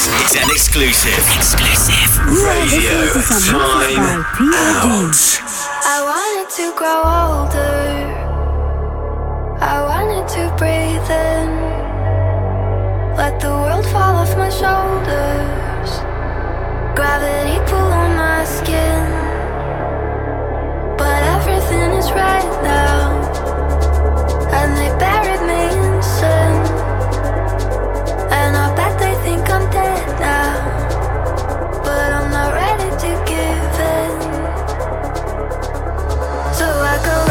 It's is an exclusive. Exclusive. Radio time out. I wanted to grow older. I wanted to breathe in. Let the world fall off my shoulders. Gravity pull on my skin. But everything is right now. I go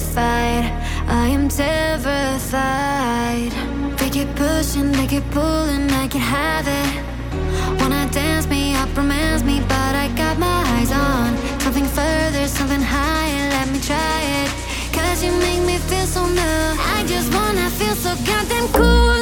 terrified. I am terrified. They keep pushing, they keep pulling, I can have it. Wanna dance me up, romance me, but I got my eyes on something further, something higher. Let me try it. Cause you make me feel so new. I just wanna feel so goddamn cool.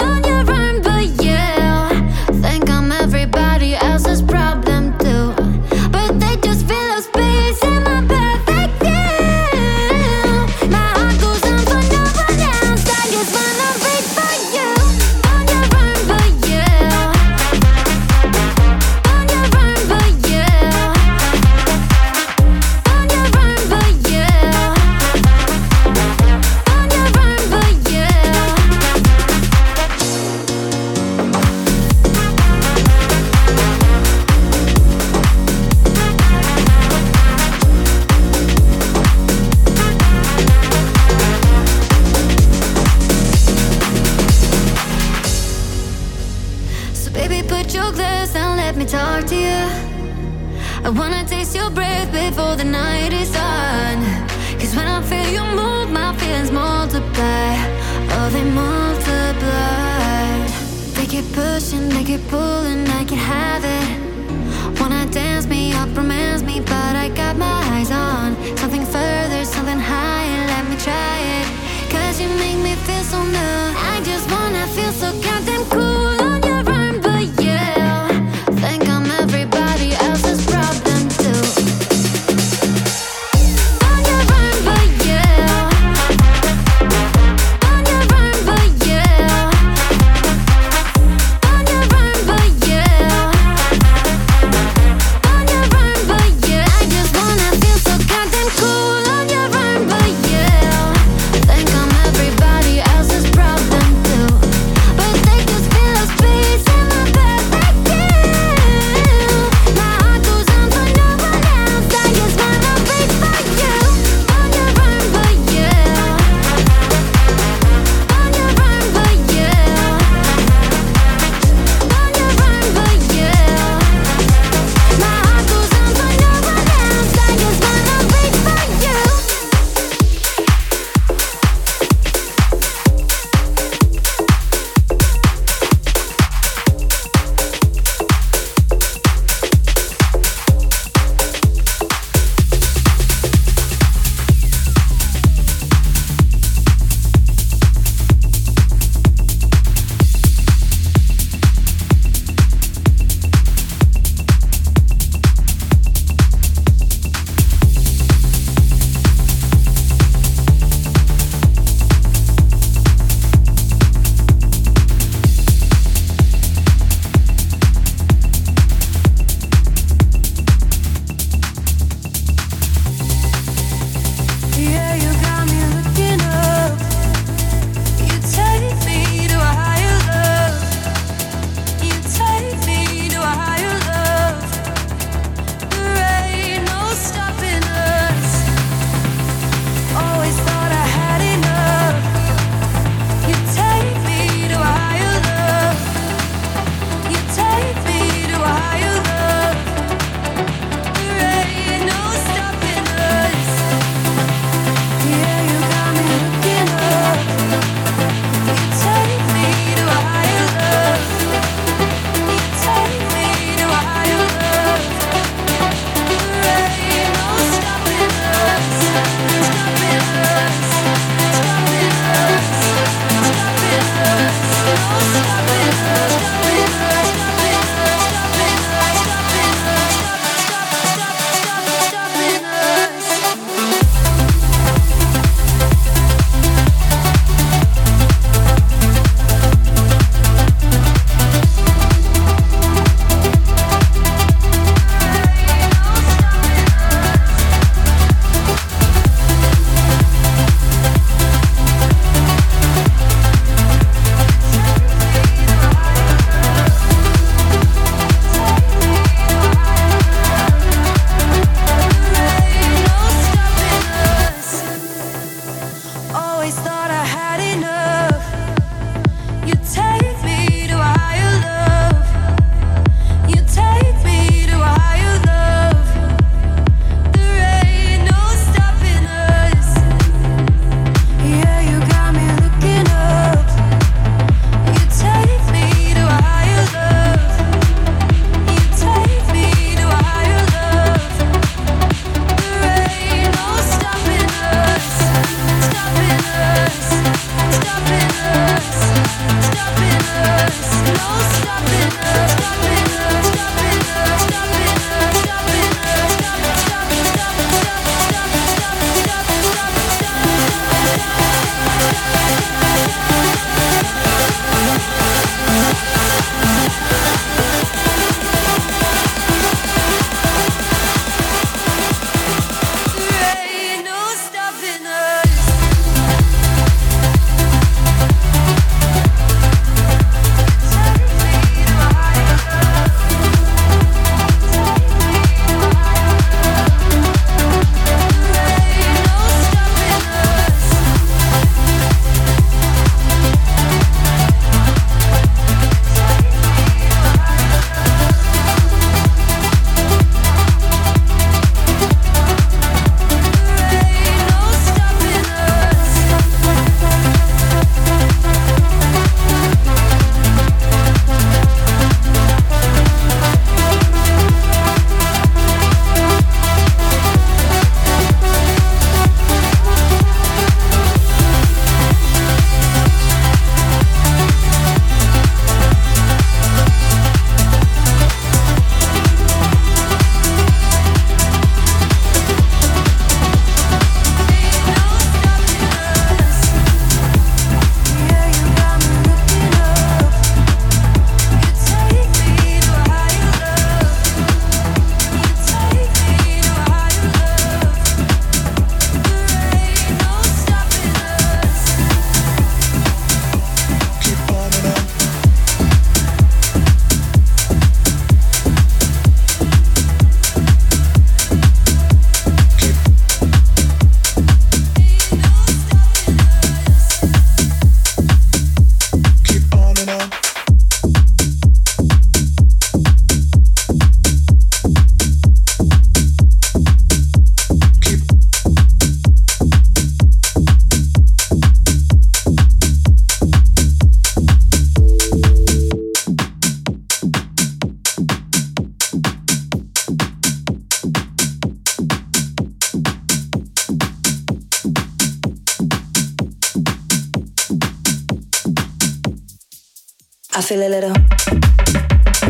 feel a little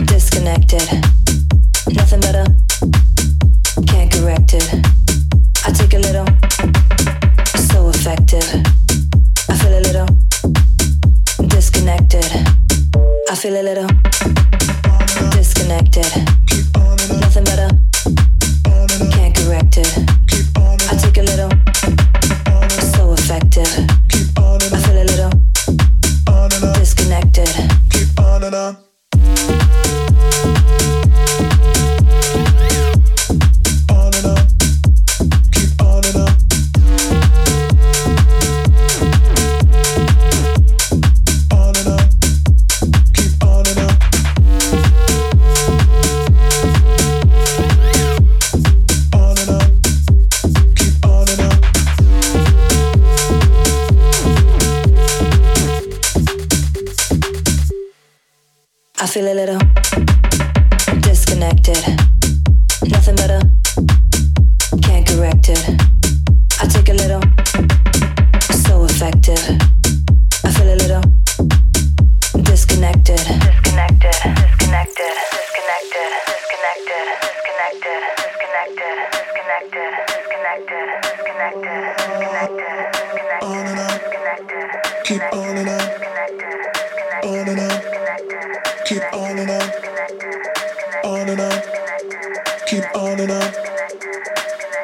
disconnected.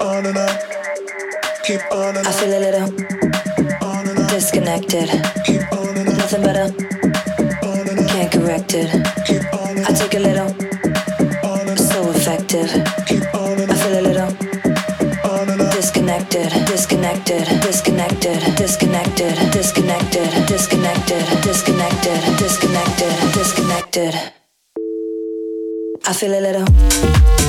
on and. Keep on and. I feel a little on and disconnected. Keep on and. Nothing better. On and. Can't correct it. Keep on and. I take a little. On and. So effective. Keep on and. I feel a little. On and. Disconnected. Disconnected. Disconnected. Disconnected. Disconnected. Disconnected. Disconnected. Disconnected. Disconnected. I feel a little.